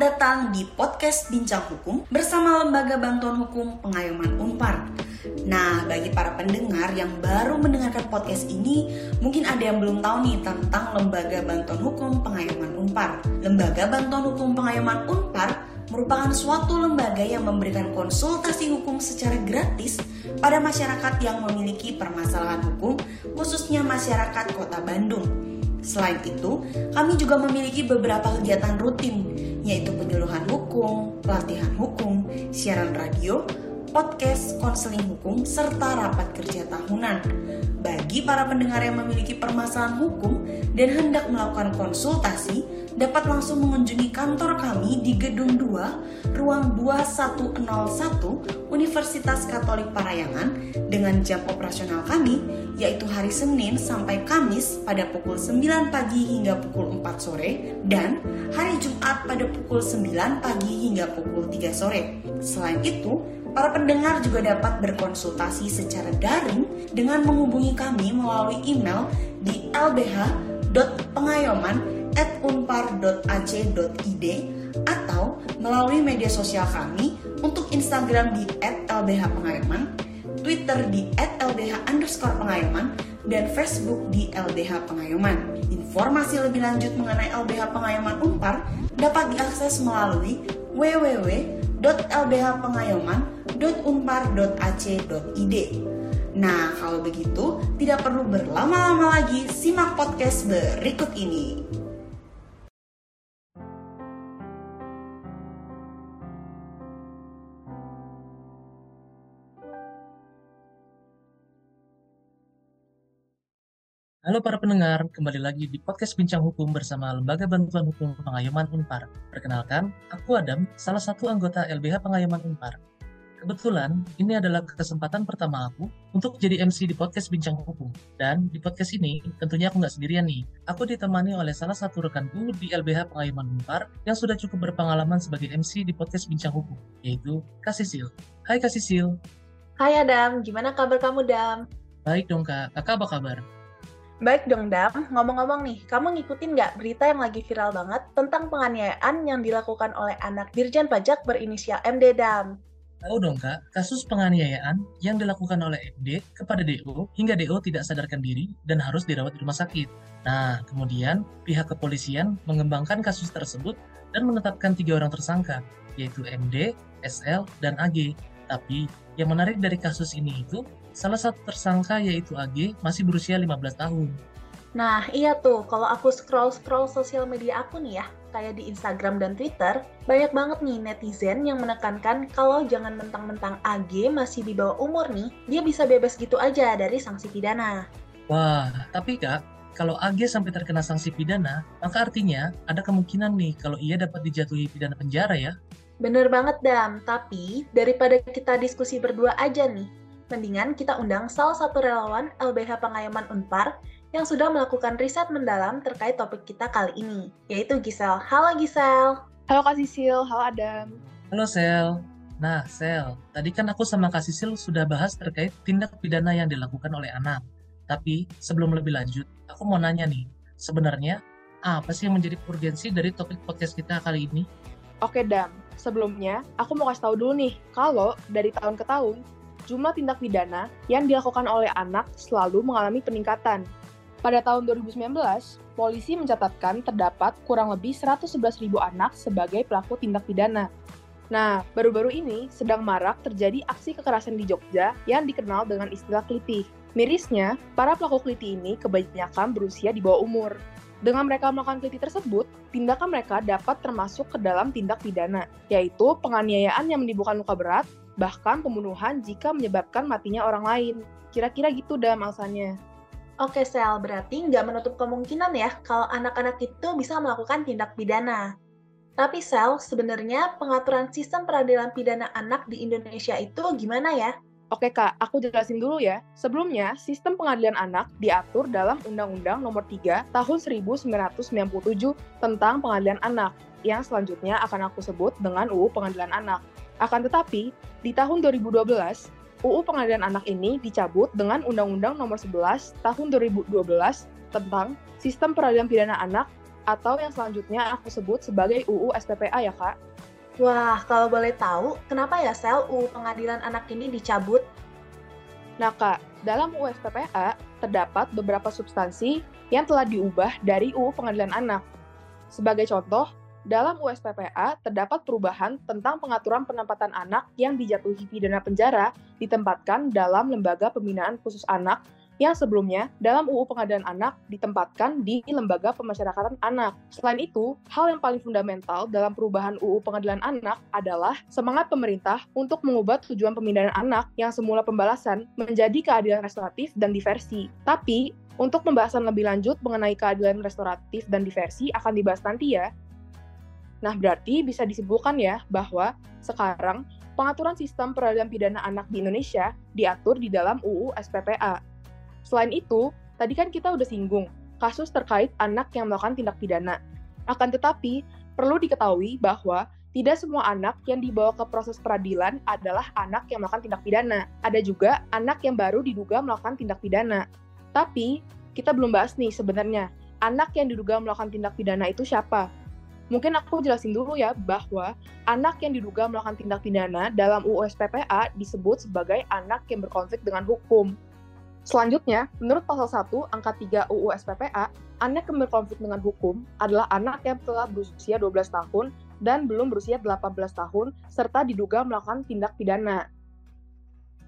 datang di podcast Bincang Hukum bersama Lembaga Bantuan Hukum Pengayoman Unpar. Nah, bagi para pendengar yang baru mendengarkan podcast ini, mungkin ada yang belum tahu nih tentang Lembaga Bantuan Hukum Pengayoman Unpar. Lembaga Bantuan Hukum Pengayoman Unpar merupakan suatu lembaga yang memberikan konsultasi hukum secara gratis pada masyarakat yang memiliki permasalahan hukum, khususnya masyarakat Kota Bandung. Selain itu, kami juga memiliki beberapa kegiatan rutin, yaitu penyuluhan hukum, pelatihan hukum, siaran radio, podcast, konseling hukum, serta rapat kerja tahunan. Bagi para pendengar yang memiliki permasalahan hukum dan hendak melakukan konsultasi, dapat langsung mengunjungi kantor kami di Gedung 2, Ruang 2101, Universitas Katolik Parayangan dengan jam operasional kami, yaitu hari Senin sampai Kamis pada pukul 9 pagi hingga pukul 4 sore, dan hari Jumat pada pukul 9 pagi hingga pukul 3 sore. Selain itu, Para pendengar juga dapat berkonsultasi secara daring dengan menghubungi kami melalui email di lbh.pengayoman@unpar.ac.id atau melalui media sosial kami untuk Instagram di @lbhpengayoman, Twitter di @lbh_pengayoman, dan Facebook di LBH Pengayoman. Informasi lebih lanjut mengenai LBH Pengayoman Unpar dapat diakses melalui www.lbhpengayoman.com www.unpar.ac.id. Nah, kalau begitu tidak perlu berlama-lama lagi, simak podcast berikut ini. Halo para pendengar, kembali lagi di podcast Bincang Hukum bersama Lembaga Bantuan Hukum Pengayoman Unpar. Perkenalkan, aku Adam, salah satu anggota LBH Pengayoman Unpar. Kebetulan, ini adalah kesempatan pertama aku untuk jadi MC di podcast Bincang Hukum. Dan di podcast ini, tentunya aku nggak sendirian nih. Aku ditemani oleh salah satu rekanku di LBH Pengayoman Unpar yang sudah cukup berpengalaman sebagai MC di podcast Bincang Hukum, yaitu Kak Sisil. Hai Kak Sisil. Hai Adam, gimana kabar kamu Dam? Baik dong Kak, kakak apa kabar? Baik dong Dam, ngomong-ngomong nih, kamu ngikutin nggak berita yang lagi viral banget tentang penganiayaan yang dilakukan oleh anak Dirjen Pajak berinisial MD Dam? Tahu dong kak, kasus penganiayaan yang dilakukan oleh MD kepada DO hingga DO tidak sadarkan diri dan harus dirawat di rumah sakit. Nah, kemudian pihak kepolisian mengembangkan kasus tersebut dan menetapkan tiga orang tersangka, yaitu MD, SL, dan AG. Tapi yang menarik dari kasus ini itu, salah satu tersangka yaitu AG masih berusia 15 tahun. Nah, iya tuh, kalau aku scroll-scroll sosial media aku nih ya, kayak di Instagram dan Twitter, banyak banget nih netizen yang menekankan kalau jangan mentang-mentang AG masih di bawah umur nih, dia bisa bebas gitu aja dari sanksi pidana. Wah, tapi kak, kalau AG sampai terkena sanksi pidana, maka artinya ada kemungkinan nih kalau ia dapat dijatuhi pidana penjara ya. Bener banget Dam, tapi daripada kita diskusi berdua aja nih, mendingan kita undang salah satu relawan LBH Pengayoman Unpar yang sudah melakukan riset mendalam terkait topik kita kali ini, yaitu Gisel. Halo Gisel. Halo Kak Sisil, halo Adam. Halo Sel. Nah, Sel, tadi kan aku sama Kak Sisil sudah bahas terkait tindak pidana yang dilakukan oleh anak. Tapi sebelum lebih lanjut, aku mau nanya nih, sebenarnya apa sih yang menjadi urgensi dari topik podcast kita kali ini? Oke Dam, sebelumnya aku mau kasih tahu dulu nih, kalau dari tahun ke tahun, jumlah tindak pidana yang dilakukan oleh anak selalu mengalami peningkatan pada tahun 2019, polisi mencatatkan terdapat kurang lebih 111.000 anak sebagai pelaku tindak pidana. Nah, baru-baru ini sedang marak terjadi aksi kekerasan di Jogja yang dikenal dengan istilah klitih. Mirisnya, para pelaku klitih ini kebanyakan berusia di bawah umur. Dengan mereka melakukan klitih tersebut, tindakan mereka dapat termasuk ke dalam tindak pidana, yaitu penganiayaan yang menimbulkan luka berat, bahkan pembunuhan jika menyebabkan matinya orang lain. Kira-kira gitu dah alasannya. Oke Sel, berarti nggak menutup kemungkinan ya kalau anak-anak itu bisa melakukan tindak pidana. Tapi Sel, sebenarnya pengaturan sistem peradilan pidana anak di Indonesia itu gimana ya? Oke kak, aku jelasin dulu ya. Sebelumnya, sistem pengadilan anak diatur dalam Undang-Undang Nomor 3 Tahun 1997 tentang Pengadilan Anak, yang selanjutnya akan aku sebut dengan UU Pengadilan Anak. Akan tetapi, di tahun 2012, UU Pengadilan Anak ini dicabut dengan Undang-Undang Nomor 11 Tahun 2012 tentang Sistem Peradilan Pidana Anak atau yang selanjutnya aku sebut sebagai UU SPPA ya kak. Wah, kalau boleh tahu, kenapa ya sel UU Pengadilan Anak ini dicabut? Nah kak, dalam UU SPPA terdapat beberapa substansi yang telah diubah dari UU Pengadilan Anak. Sebagai contoh, dalam UU SPPA terdapat perubahan tentang pengaturan penempatan anak yang dijatuhi pidana penjara ditempatkan dalam lembaga pembinaan khusus anak yang sebelumnya dalam UU Pengadilan Anak ditempatkan di Lembaga Pemasyarakatan Anak. Selain itu, hal yang paling fundamental dalam perubahan UU Pengadilan Anak adalah semangat pemerintah untuk mengubah tujuan pemindahan anak yang semula pembalasan menjadi keadilan restoratif dan diversi. Tapi, untuk pembahasan lebih lanjut mengenai keadilan restoratif dan diversi akan dibahas nanti ya. Nah, berarti bisa disimpulkan ya bahwa sekarang pengaturan sistem peradilan pidana anak di Indonesia diatur di dalam UU SPPA. Selain itu, tadi kan kita udah singgung kasus terkait anak yang melakukan tindak pidana. Akan tetapi, perlu diketahui bahwa tidak semua anak yang dibawa ke proses peradilan adalah anak yang melakukan tindak pidana. Ada juga anak yang baru diduga melakukan tindak pidana. Tapi, kita belum bahas nih sebenarnya, anak yang diduga melakukan tindak pidana itu siapa? Mungkin aku jelasin dulu ya bahwa anak yang diduga melakukan tindak pidana dalam UU SPPA disebut sebagai anak yang berkonflik dengan hukum. Selanjutnya, menurut pasal 1 angka 3 UU SPPA, anak yang berkonflik dengan hukum adalah anak yang telah berusia 12 tahun dan belum berusia 18 tahun serta diduga melakukan tindak pidana.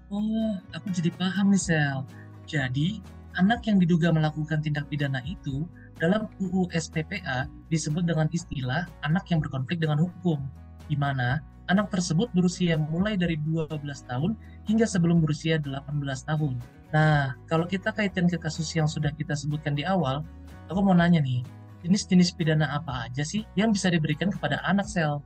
Oh, aku jadi paham nih, Sel. Jadi, anak yang diduga melakukan tindak pidana itu dalam UU SPPA disebut dengan istilah anak yang berkonflik dengan hukum, di mana anak tersebut berusia mulai dari 12 tahun hingga sebelum berusia 18 tahun. Nah, kalau kita kaitkan ke kasus yang sudah kita sebutkan di awal, aku mau nanya nih, jenis-jenis pidana apa aja sih yang bisa diberikan kepada anak sel?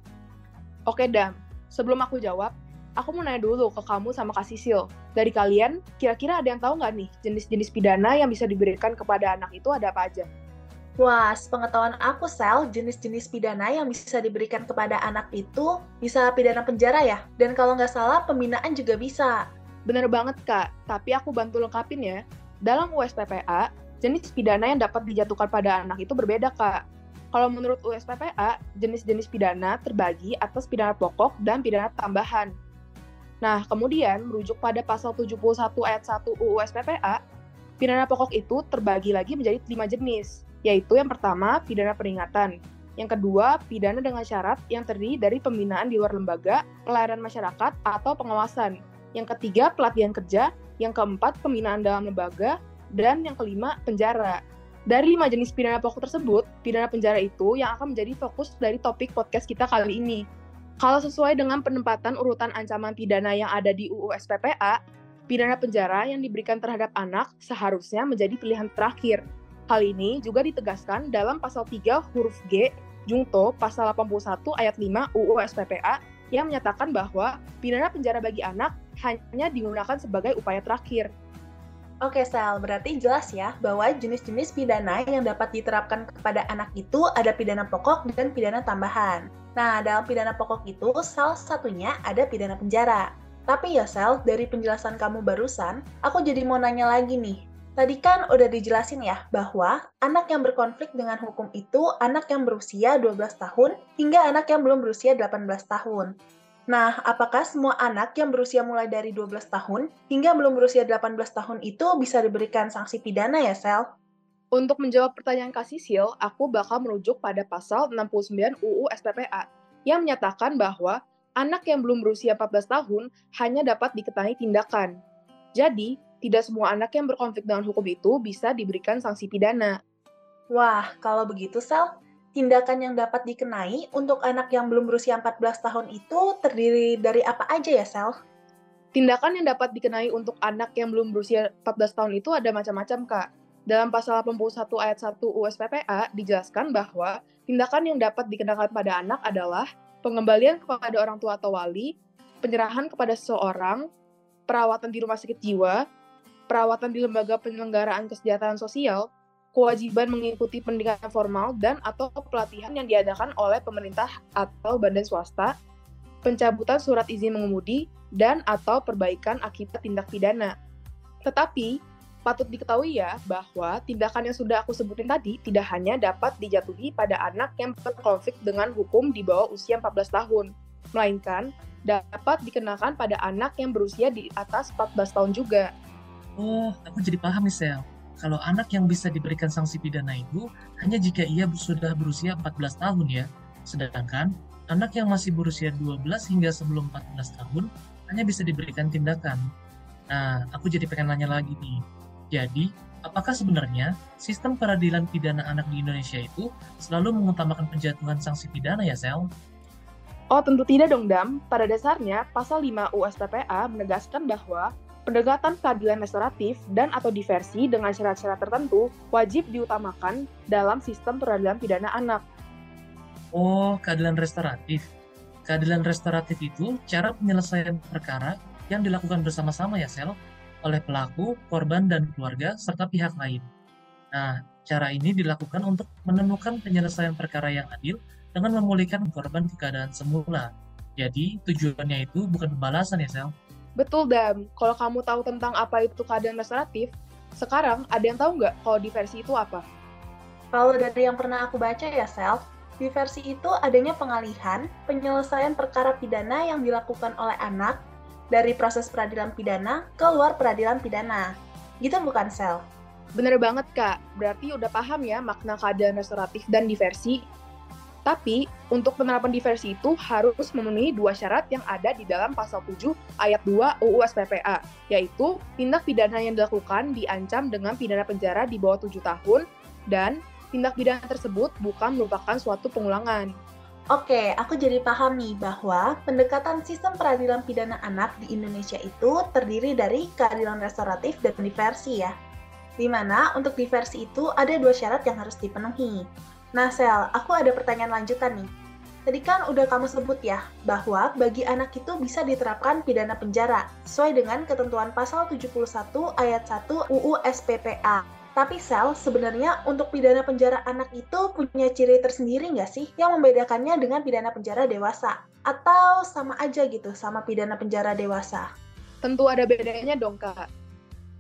Oke, Dam. Sebelum aku jawab, aku mau nanya dulu ke kamu sama Kak Sisil. Dari kalian, kira-kira ada yang tahu nggak nih jenis-jenis pidana yang bisa diberikan kepada anak itu ada apa aja? Wah, pengetahuan aku, Sel, jenis-jenis pidana yang bisa diberikan kepada anak itu bisa pidana penjara ya? Dan kalau nggak salah, pembinaan juga bisa. Bener banget, Kak. Tapi aku bantu lengkapin ya. Dalam USPPA, jenis pidana yang dapat dijatuhkan pada anak itu berbeda, Kak. Kalau menurut USPPA, jenis-jenis pidana terbagi atas pidana pokok dan pidana tambahan. Nah, kemudian merujuk pada pasal 71 ayat 1 UU SPPA, pidana pokok itu terbagi lagi menjadi lima jenis, yaitu yang pertama, pidana peringatan. Yang kedua, pidana dengan syarat yang terdiri dari pembinaan di luar lembaga, pelayanan masyarakat, atau pengawasan. Yang ketiga, pelatihan kerja. Yang keempat, pembinaan dalam lembaga. Dan yang kelima, penjara. Dari lima jenis pidana pokok tersebut, pidana penjara itu yang akan menjadi fokus dari topik podcast kita kali ini. Kalau sesuai dengan penempatan urutan ancaman pidana yang ada di UU SPPA, pidana penjara yang diberikan terhadap anak seharusnya menjadi pilihan terakhir. Hal ini juga ditegaskan dalam pasal 3 huruf G Jungto pasal 81 ayat 5 UU SPPA yang menyatakan bahwa pidana penjara bagi anak hanya digunakan sebagai upaya terakhir. Oke, Sel, berarti jelas ya bahwa jenis-jenis pidana yang dapat diterapkan kepada anak itu ada pidana pokok dan pidana tambahan. Nah, dalam pidana pokok itu salah satunya ada pidana penjara. Tapi ya, Sel, dari penjelasan kamu barusan, aku jadi mau nanya lagi nih. Tadi kan udah dijelasin ya bahwa anak yang berkonflik dengan hukum itu anak yang berusia 12 tahun hingga anak yang belum berusia 18 tahun. Nah, apakah semua anak yang berusia mulai dari 12 tahun hingga belum berusia 18 tahun itu bisa diberikan sanksi pidana ya, Sel? Untuk menjawab pertanyaan Kak Sisil, aku bakal merujuk pada pasal 69 UU SPPA yang menyatakan bahwa anak yang belum berusia 14 tahun hanya dapat dikenai tindakan. Jadi, tidak semua anak yang berkonflik dengan hukum itu bisa diberikan sanksi pidana. Wah, kalau begitu, Sel, tindakan yang dapat dikenai untuk anak yang belum berusia 14 tahun itu terdiri dari apa aja ya, Sel? Tindakan yang dapat dikenai untuk anak yang belum berusia 14 tahun itu ada macam-macam, Kak. Dalam pasal 81 ayat 1 USPPA dijelaskan bahwa tindakan yang dapat dikenakan pada anak adalah pengembalian kepada orang tua atau wali, penyerahan kepada seseorang, perawatan di rumah sakit jiwa, perawatan di lembaga penyelenggaraan kesejahteraan sosial, kewajiban mengikuti pendidikan formal dan atau pelatihan yang diadakan oleh pemerintah atau badan swasta, pencabutan surat izin mengemudi, dan atau perbaikan akibat tindak pidana. Tetapi, Patut diketahui ya bahwa tindakan yang sudah aku sebutin tadi tidak hanya dapat dijatuhi pada anak yang berkonflik dengan hukum di bawah usia 14 tahun, melainkan dapat dikenakan pada anak yang berusia di atas 14 tahun juga. Oh, aku jadi paham nih, Sel. Kalau anak yang bisa diberikan sanksi pidana itu hanya jika ia sudah berusia 14 tahun ya. Sedangkan anak yang masih berusia 12 hingga sebelum 14 tahun hanya bisa diberikan tindakan. Nah, aku jadi pengen nanya lagi nih jadi, apakah sebenarnya sistem peradilan pidana anak di Indonesia itu selalu mengutamakan penjatuhan sanksi pidana ya, Sel? Oh, tentu tidak dong, Dam. Pada dasarnya, pasal 5 USPPA menegaskan bahwa pendekatan keadilan restoratif dan atau diversi dengan syarat-syarat tertentu wajib diutamakan dalam sistem peradilan pidana anak. Oh, keadilan restoratif. Keadilan restoratif itu cara penyelesaian perkara yang dilakukan bersama-sama ya, Sel? oleh pelaku, korban, dan keluarga, serta pihak lain. Nah, cara ini dilakukan untuk menemukan penyelesaian perkara yang adil dengan memulihkan korban ke keadaan semula. Jadi, tujuannya itu bukan pembalasan ya, Sel? Betul, Dam. Kalau kamu tahu tentang apa itu keadaan restoratif, sekarang ada yang tahu nggak kalau diversi itu apa? Kalau dari yang pernah aku baca ya, Sel, diversi itu adanya pengalihan penyelesaian perkara pidana yang dilakukan oleh anak dari proses peradilan pidana ke luar peradilan pidana. Gitu bukan, Sel? Bener banget, Kak. Berarti udah paham ya makna keadaan restoratif dan diversi. Tapi, untuk penerapan diversi itu harus memenuhi dua syarat yang ada di dalam pasal 7 ayat 2 UU SPPA, yaitu tindak pidana yang dilakukan diancam dengan pidana penjara di bawah 7 tahun, dan tindak pidana tersebut bukan merupakan suatu pengulangan. Oke, aku jadi paham nih bahwa pendekatan sistem peradilan pidana anak di Indonesia itu terdiri dari keadilan restoratif dan diversi ya. Di mana untuk diversi itu ada dua syarat yang harus dipenuhi. Nah Sel, aku ada pertanyaan lanjutan nih. Tadi kan udah kamu sebut ya, bahwa bagi anak itu bisa diterapkan pidana penjara, sesuai dengan ketentuan pasal 71 ayat 1 UU SPPA. Tapi Sel, sebenarnya untuk pidana penjara anak itu punya ciri tersendiri nggak sih yang membedakannya dengan pidana penjara dewasa? Atau sama aja gitu sama pidana penjara dewasa? Tentu ada bedanya dong, Kak.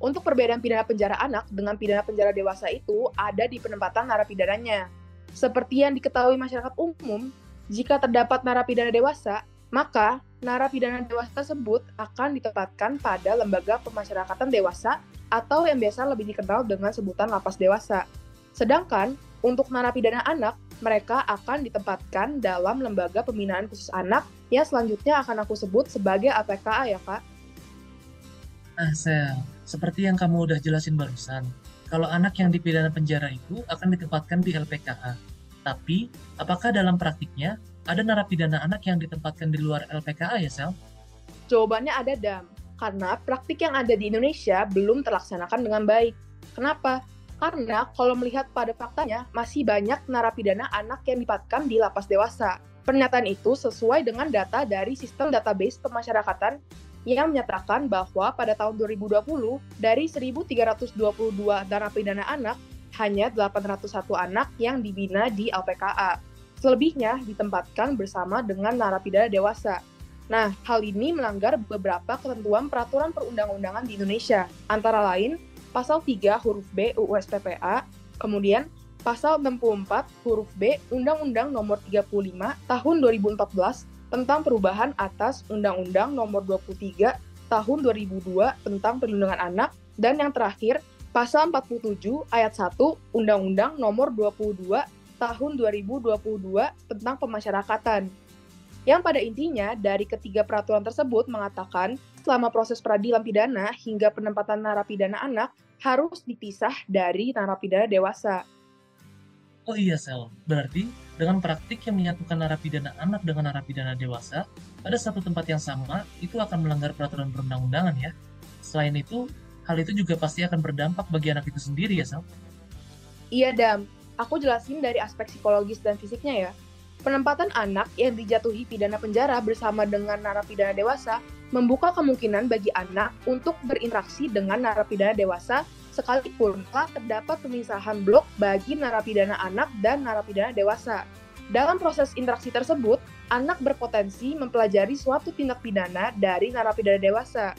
Untuk perbedaan pidana penjara anak dengan pidana penjara dewasa itu ada di penempatan narapidananya. Seperti yang diketahui masyarakat umum, jika terdapat narapidana dewasa, maka narapidana dewasa tersebut akan ditempatkan pada lembaga pemasyarakatan dewasa atau yang biasa lebih dikenal dengan sebutan lapas dewasa. Sedangkan untuk narapidana anak, mereka akan ditempatkan dalam lembaga pembinaan khusus anak yang selanjutnya akan aku sebut sebagai LPKA ya kak. Nah Sel, seperti yang kamu udah jelasin barusan, kalau anak yang dipidana penjara itu akan ditempatkan di LPKA. Tapi, apakah dalam praktiknya ada narapidana anak yang ditempatkan di luar LPKA ya Sel? Jawabannya ada Dam karena praktik yang ada di Indonesia belum terlaksanakan dengan baik. Kenapa? Karena kalau melihat pada faktanya, masih banyak narapidana anak yang dipatkan di lapas dewasa. Pernyataan itu sesuai dengan data dari sistem database pemasyarakatan yang menyatakan bahwa pada tahun 2020, dari 1.322 narapidana anak, hanya 801 anak yang dibina di LPKA. Selebihnya ditempatkan bersama dengan narapidana dewasa. Nah, hal ini melanggar beberapa ketentuan peraturan perundang-undangan di Indonesia, antara lain pasal 3 huruf B UU SPPA, kemudian pasal 64 huruf B Undang-Undang Nomor 35 Tahun 2014 tentang perubahan atas Undang-Undang Nomor 23 Tahun 2002 tentang perlindungan anak, dan yang terakhir pasal 47 ayat 1 Undang-Undang Nomor 22 Tahun 2022 tentang pemasyarakatan yang pada intinya dari ketiga peraturan tersebut mengatakan selama proses peradilan pidana hingga penempatan narapidana anak harus dipisah dari narapidana dewasa. Oh iya Sel, berarti dengan praktik yang menyatukan narapidana anak dengan narapidana dewasa pada satu tempat yang sama itu akan melanggar peraturan perundang-undangan ya. Selain itu, hal itu juga pasti akan berdampak bagi anak itu sendiri ya Sel? Iya Dam, aku jelasin dari aspek psikologis dan fisiknya ya. Penempatan anak yang dijatuhi pidana penjara bersama dengan narapidana dewasa membuka kemungkinan bagi anak untuk berinteraksi dengan narapidana dewasa sekalipun telah terdapat pemisahan blok bagi narapidana anak dan narapidana dewasa. Dalam proses interaksi tersebut, anak berpotensi mempelajari suatu tindak pidana dari narapidana dewasa.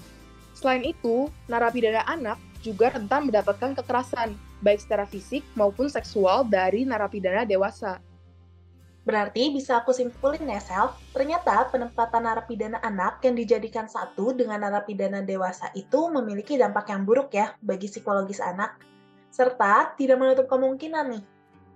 Selain itu, narapidana anak juga rentan mendapatkan kekerasan, baik secara fisik maupun seksual dari narapidana dewasa. Berarti bisa aku simpulin ya, Sel, ternyata penempatan narapidana anak yang dijadikan satu dengan narapidana dewasa itu memiliki dampak yang buruk ya bagi psikologis anak. Serta tidak menutup kemungkinan nih,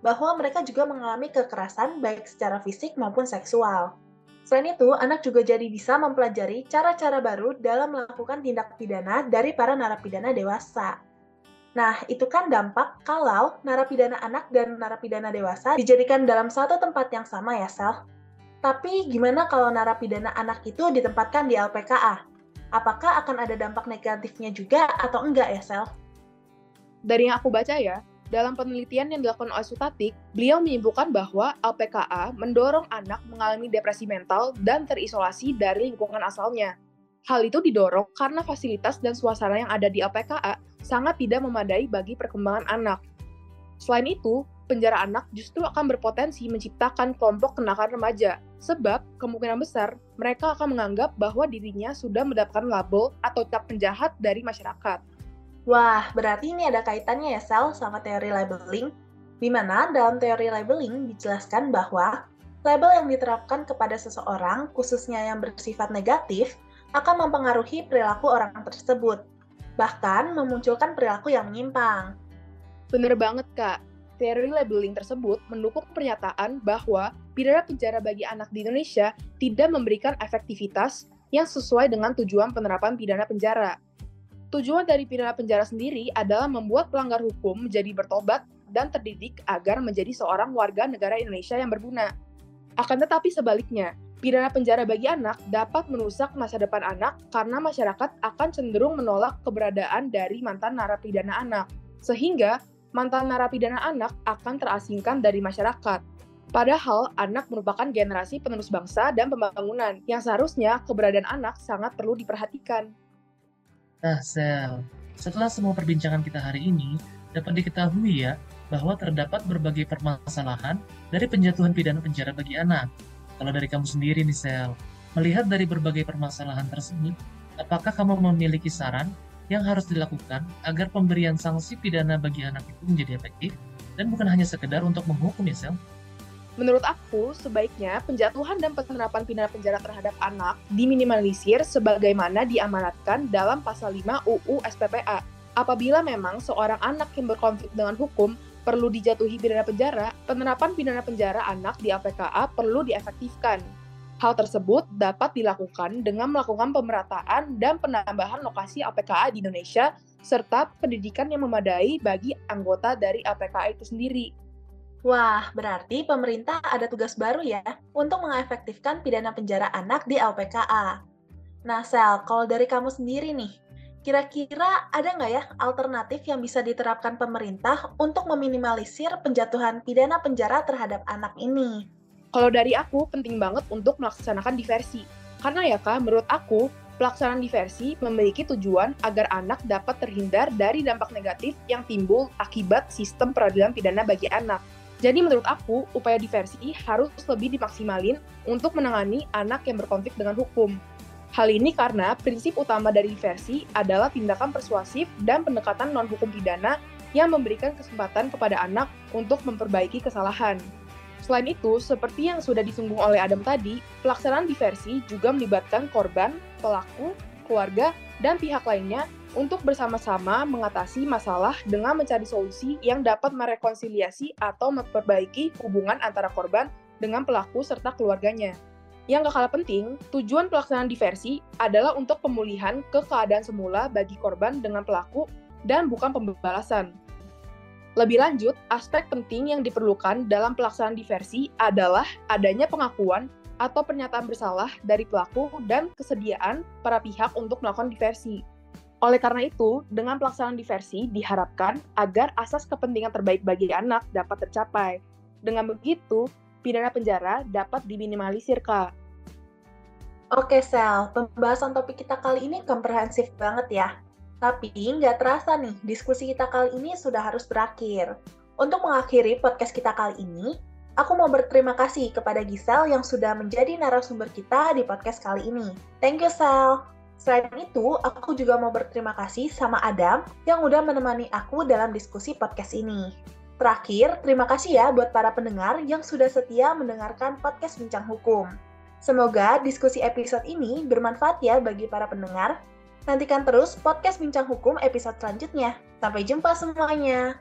bahwa mereka juga mengalami kekerasan baik secara fisik maupun seksual. Selain itu, anak juga jadi bisa mempelajari cara-cara baru dalam melakukan tindak pidana dari para narapidana dewasa. Nah, itu kan dampak kalau narapidana anak dan narapidana dewasa dijadikan dalam satu tempat yang sama ya, Sel. Tapi gimana kalau narapidana anak itu ditempatkan di LPKA? Apakah akan ada dampak negatifnya juga atau enggak ya, Sel? Dari yang aku baca ya, dalam penelitian yang dilakukan oleh Sutatik, beliau menyimpulkan bahwa LPKA mendorong anak mengalami depresi mental dan terisolasi dari lingkungan asalnya. Hal itu didorong karena fasilitas dan suasana yang ada di LPKA sangat tidak memadai bagi perkembangan anak. Selain itu, penjara anak justru akan berpotensi menciptakan kelompok kenakan remaja, sebab kemungkinan besar mereka akan menganggap bahwa dirinya sudah mendapatkan label atau cap penjahat dari masyarakat. Wah, berarti ini ada kaitannya ya, Sel, sama teori labeling, di mana dalam teori labeling dijelaskan bahwa label yang diterapkan kepada seseorang, khususnya yang bersifat negatif, akan mempengaruhi perilaku orang tersebut bahkan memunculkan perilaku yang menyimpang. Bener banget, Kak. Teori labeling tersebut mendukung pernyataan bahwa pidana penjara bagi anak di Indonesia tidak memberikan efektivitas yang sesuai dengan tujuan penerapan pidana penjara. Tujuan dari pidana penjara sendiri adalah membuat pelanggar hukum menjadi bertobat dan terdidik agar menjadi seorang warga negara Indonesia yang berguna. Akan tetapi sebaliknya, Pidana penjara bagi anak dapat merusak masa depan anak karena masyarakat akan cenderung menolak keberadaan dari mantan narapidana anak, sehingga mantan narapidana anak akan terasingkan dari masyarakat. Padahal anak merupakan generasi penerus bangsa dan pembangunan yang seharusnya keberadaan anak sangat perlu diperhatikan. Nah, Sel, setelah semua perbincangan kita hari ini, dapat diketahui ya bahwa terdapat berbagai permasalahan dari penjatuhan pidana penjara bagi anak, kalau dari kamu sendiri nih melihat dari berbagai permasalahan tersebut, apakah kamu memiliki saran yang harus dilakukan agar pemberian sanksi pidana bagi anak itu menjadi efektif dan bukan hanya sekedar untuk menghukum ya? Menurut aku, sebaiknya penjatuhan dan penerapan pidana penjara terhadap anak diminimalisir sebagaimana diamanatkan dalam pasal 5 UU SPPA. Apabila memang seorang anak yang berkonflik dengan hukum perlu dijatuhi pidana penjara, penerapan pidana penjara anak di APKA perlu diefektifkan. Hal tersebut dapat dilakukan dengan melakukan pemerataan dan penambahan lokasi APKA di Indonesia serta pendidikan yang memadai bagi anggota dari APKA itu sendiri. Wah, berarti pemerintah ada tugas baru ya untuk mengefektifkan pidana penjara anak di LPKA. Nah, Sel, kalau dari kamu sendiri nih, Kira-kira ada nggak ya alternatif yang bisa diterapkan pemerintah untuk meminimalisir penjatuhan pidana penjara terhadap anak ini? Kalau dari aku, penting banget untuk melaksanakan diversi. Karena ya kak, menurut aku, pelaksanaan diversi memiliki tujuan agar anak dapat terhindar dari dampak negatif yang timbul akibat sistem peradilan pidana bagi anak. Jadi menurut aku, upaya diversi harus lebih dimaksimalin untuk menangani anak yang berkonflik dengan hukum. Hal ini karena prinsip utama dari diversi adalah tindakan persuasif dan pendekatan non-hukum pidana yang memberikan kesempatan kepada anak untuk memperbaiki kesalahan. Selain itu, seperti yang sudah disinggung oleh Adam tadi, pelaksanaan diversi juga melibatkan korban, pelaku, keluarga, dan pihak lainnya untuk bersama-sama mengatasi masalah dengan mencari solusi yang dapat merekonsiliasi atau memperbaiki hubungan antara korban dengan pelaku serta keluarganya. Yang gak kalah penting, tujuan pelaksanaan diversi adalah untuk pemulihan ke keadaan semula bagi korban dengan pelaku dan bukan pembalasan. Lebih lanjut, aspek penting yang diperlukan dalam pelaksanaan diversi adalah adanya pengakuan atau pernyataan bersalah dari pelaku dan kesediaan para pihak untuk melakukan diversi. Oleh karena itu, dengan pelaksanaan diversi diharapkan agar asas kepentingan terbaik bagi anak dapat tercapai. Dengan begitu, pidana penjara dapat diminimalisir, Kak. Oke, Sel. Pembahasan topik kita kali ini komprehensif banget ya. Tapi nggak terasa nih, diskusi kita kali ini sudah harus berakhir. Untuk mengakhiri podcast kita kali ini, aku mau berterima kasih kepada Gisel yang sudah menjadi narasumber kita di podcast kali ini. Thank you, Sel. Selain itu, aku juga mau berterima kasih sama Adam yang udah menemani aku dalam diskusi podcast ini. Terakhir, terima kasih ya buat para pendengar yang sudah setia mendengarkan podcast Bincang Hukum. Semoga diskusi episode ini bermanfaat ya bagi para pendengar. Nantikan terus podcast Bincang Hukum episode selanjutnya. Sampai jumpa semuanya.